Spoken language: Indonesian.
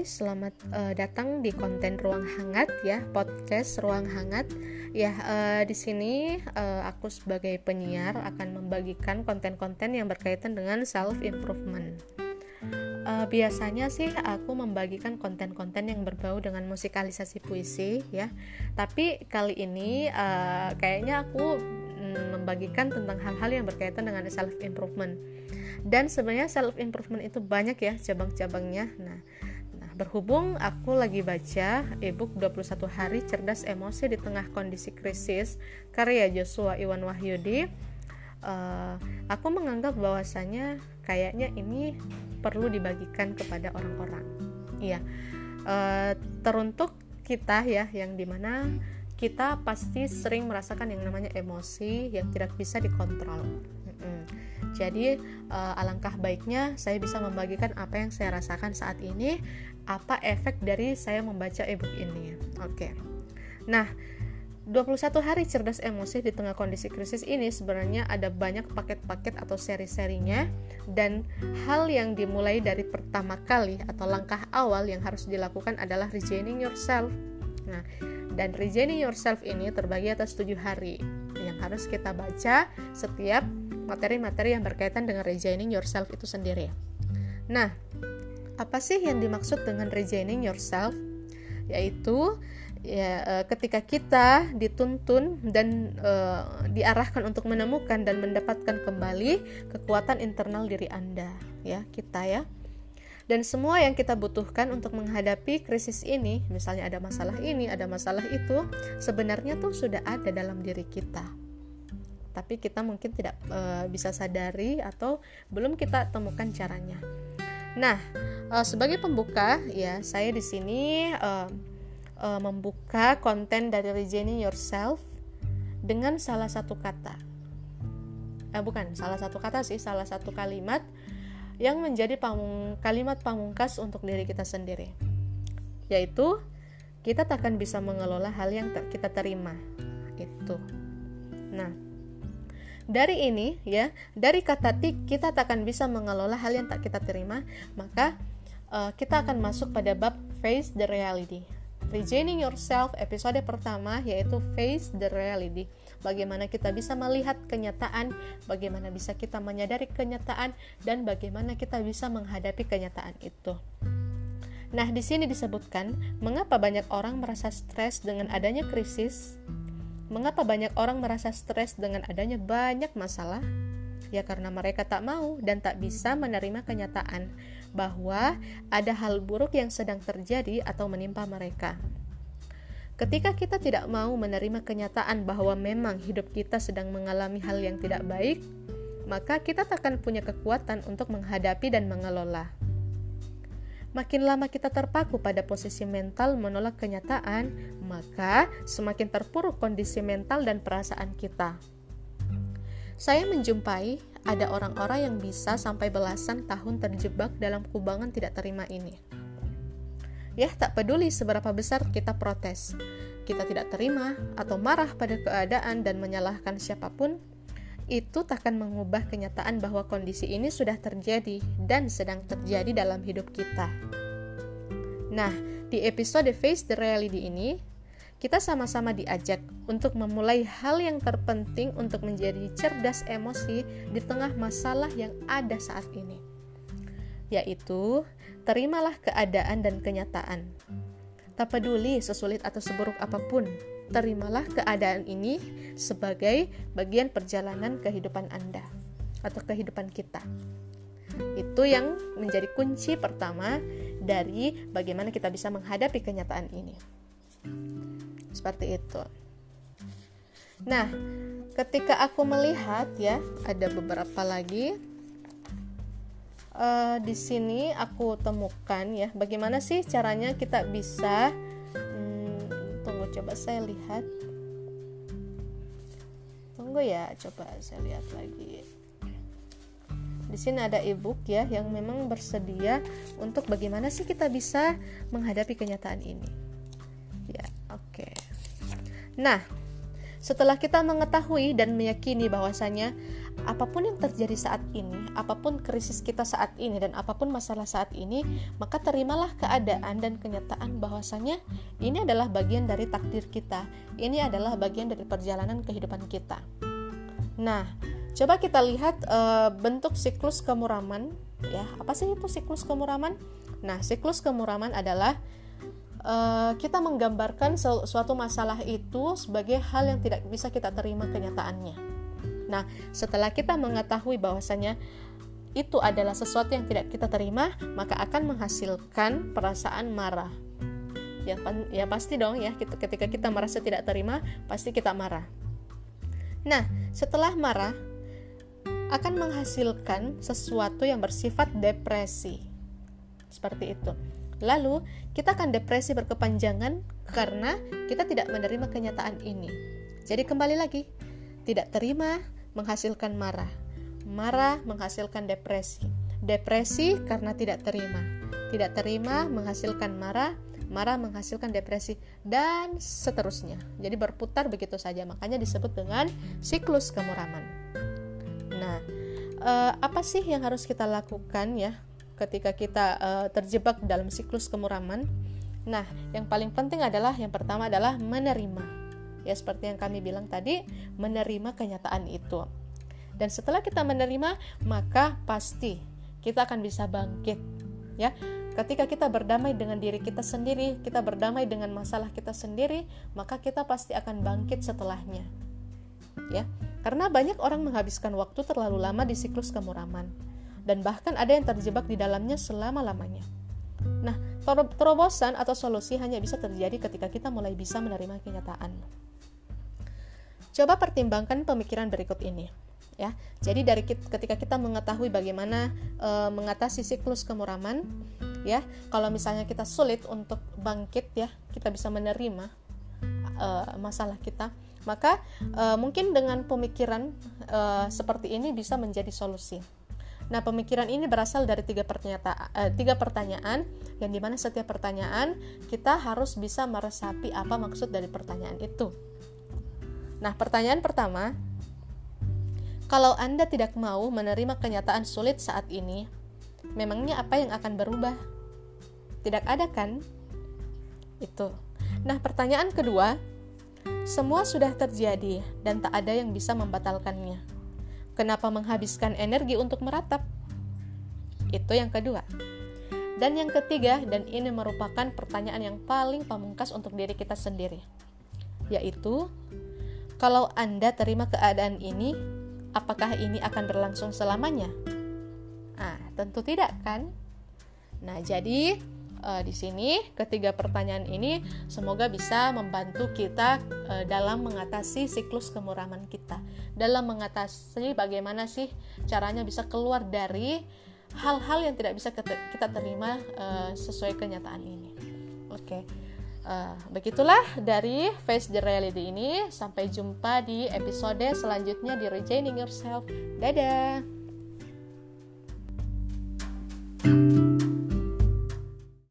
Hai, selamat uh, datang di konten Ruang Hangat ya, podcast Ruang Hangat. Ya, uh, di sini uh, aku sebagai penyiar akan membagikan konten-konten yang berkaitan dengan self improvement. Uh, biasanya sih aku membagikan konten-konten yang berbau dengan musikalisasi puisi ya. Tapi kali ini uh, kayaknya aku mm, membagikan tentang hal-hal yang berkaitan dengan self improvement. Dan sebenarnya self improvement itu banyak ya cabang-cabangnya. Nah, Berhubung aku lagi baca ebook 21 hari cerdas emosi di tengah kondisi krisis karya Joshua Iwan Wahyudi, uh, aku menganggap bahwasanya kayaknya ini perlu dibagikan kepada orang-orang. Iya, uh, teruntuk kita ya yang di mana kita pasti sering merasakan yang namanya emosi yang tidak bisa dikontrol. Jadi uh, alangkah baiknya saya bisa membagikan apa yang saya rasakan saat ini apa efek dari saya membaca ebook ini. Oke. Okay. Nah, 21 hari cerdas emosi di tengah kondisi krisis ini sebenarnya ada banyak paket-paket atau seri-serinya dan hal yang dimulai dari pertama kali atau langkah awal yang harus dilakukan adalah regaining yourself. Nah, dan regaining yourself ini terbagi atas 7 hari yang harus kita baca setiap materi-materi yang berkaitan dengan regaining yourself itu sendiri. Nah, apa sih yang dimaksud dengan regaining yourself? Yaitu ya e, ketika kita dituntun dan uh, diarahkan untuk menemukan dan mendapatkan kembali kekuatan internal diri Anda, ya, kita ya. Dan semua yang kita butuhkan untuk menghadapi krisis ini, misalnya ada masalah ini, ada masalah itu, sebenarnya tuh sudah ada dalam diri kita. Tapi kita mungkin tidak uh, bisa sadari atau belum kita temukan caranya. Nah, uh, sebagai pembuka ya saya di sini uh, uh, membuka konten dari Regaining Yourself dengan salah satu kata. Eh, bukan salah satu kata sih, salah satu kalimat yang menjadi pamung, kalimat pamungkas untuk diri kita sendiri. Yaitu kita takkan bisa mengelola hal yang ter kita terima. Itu. Nah, dari ini ya, dari kata tik kita takkan bisa mengelola hal yang tak kita terima, maka uh, kita akan masuk pada bab face the reality. Regaining yourself episode pertama yaitu face the reality. Bagaimana kita bisa melihat kenyataan, bagaimana bisa kita menyadari kenyataan dan bagaimana kita bisa menghadapi kenyataan itu. Nah, di sini disebutkan mengapa banyak orang merasa stres dengan adanya krisis Mengapa banyak orang merasa stres dengan adanya banyak masalah? Ya karena mereka tak mau dan tak bisa menerima kenyataan bahwa ada hal buruk yang sedang terjadi atau menimpa mereka. Ketika kita tidak mau menerima kenyataan bahwa memang hidup kita sedang mengalami hal yang tidak baik, maka kita tak akan punya kekuatan untuk menghadapi dan mengelola. Makin lama kita terpaku pada posisi mental menolak kenyataan, maka semakin terpuruk kondisi mental dan perasaan kita. Saya menjumpai ada orang-orang yang bisa sampai belasan tahun terjebak dalam kubangan tidak terima ini. Ya, tak peduli seberapa besar kita protes, kita tidak terima atau marah pada keadaan dan menyalahkan siapa pun, itu takkan mengubah kenyataan bahwa kondisi ini sudah terjadi dan sedang terjadi dalam hidup kita. Nah, di episode Face the Reality ini, kita sama-sama diajak untuk memulai hal yang terpenting untuk menjadi cerdas emosi di tengah masalah yang ada saat ini, yaitu terimalah keadaan dan kenyataan. Tak peduli sesulit atau seburuk apa pun, terimalah keadaan ini sebagai bagian perjalanan kehidupan Anda atau kehidupan kita. Itu yang menjadi kunci pertama dari bagaimana kita bisa menghadapi kenyataan ini. Seperti itu. Nah, ketika aku melihat ya, ada beberapa lagi uh, di sini aku temukan ya, bagaimana sih caranya kita bisa coba saya lihat. Tunggu ya coba saya lihat lagi. Di sini ada ebook ya yang memang bersedia untuk bagaimana sih kita bisa menghadapi kenyataan ini. Ya oke. Okay. nah setelah kita mengetahui dan meyakini bahwasanya apa pun yang terjadi saat ini, apa pun krisis kita saat ini dan apa pun masalah saat ini, maka terimalah keadaan dan kenyataan bahwasanya ini adalah bagian dari takdir kita. Ini adalah bagian dari perjalanan kehidupan kita. Nah, coba kita lihat e, bentuk siklus kemuraman ya. Apa sih itu siklus kemuraman? Nah, siklus kemuraman adalah uh, kita menggambarkan suatu masalah itu sebagai hal yang tidak bisa kita terima kenyataannya. Nah, setelah kita mengetahui bahwasanya itu adalah sesuatu yang tidak kita terima, maka akan menghasilkan perasaan marah. Ya, ya pasti dong ya, ketika kita merasa tidak terima, pasti kita marah. Nah, setelah marah akan menghasilkan sesuatu yang bersifat depresi. Seperti itu. Lalu, kita akan depresi berkepanjangan karena kita tidak menerima kenyataan ini. Jadi kembali lagi, tidak terima menghasilkan marah. Marah menghasilkan depresi. Depresi karena tidak terima. Tidak terima menghasilkan marah, marah menghasilkan depresi dan seterusnya. Jadi berputar begitu saja. Makanya disebut dengan siklus kemuraman. Nah, eh, apa sih yang harus kita lakukan ya ketika kita uh, terjebak dalam siklus kemuraman. Nah, yang paling penting adalah yang pertama adalah menerima. Ya, seperti yang kami bilang tadi, menerima kenyataan itu. Dan setelah kita menerima, maka pasti kita akan bisa bangkit. Ya, ketika kita berdamai dengan diri kita sendiri, kita berdamai dengan masalah kita sendiri, maka kita pasti akan bangkit setelahnya. Ya, karena banyak orang menghabiskan waktu terlalu lama di siklus kemuraman dan bahkan ada yang terjebak di dalamnya selama-lamanya. Nah, terobosan atau solusi hanya bisa terjadi ketika kita mulai bisa menerima kenyataan. Coba pertimbangkan pemikiran berikut ini. Ya, jadi dari ketika kita mengetahui bagaimana e, mengatasi siklus kemuraman, ya, kalau misalnya kita sulit untuk bangkit, ya, kita bisa menerima e, masalah kita, maka e, mungkin dengan pemikiran e, seperti ini bisa menjadi solusi. Nah, pemikiran ini berasal dari tiga, eh, tiga pertanyaan, yang di mana setiap pertanyaan kita harus bisa meresapi apa maksud dari pertanyaan itu. Nah, pertanyaan pertama, kalau Anda tidak mau menerima kenyataan sulit saat ini, memangnya apa yang akan berubah? Tidak ada kan? Itu. Nah, pertanyaan kedua, semua sudah terjadi dan tak ada yang bisa membatalkannya. Kenapa menghabiskan energi untuk meratap? Itu yang kedua. Dan yang ketiga, dan ini merupakan pertanyaan yang paling pamungkas untuk diri kita sendiri, yaitu kalau Anda terima keadaan ini, apakah ini akan berlangsung selamanya? Ah, tentu tidak kan? Nah, jadi uh, di sini ketiga pertanyaan ini semoga bisa membantu kita uh, dalam mengatasi siklus kemuraman kita dalam mengatasi bagaimana sih caranya bisa keluar dari hal-hal yang tidak bisa kita terima uh, sesuai kenyataan ini oke okay. Uh, begitulah dari Face the Reality ini. Sampai jumpa di episode selanjutnya di Regaining Yourself. Dadah.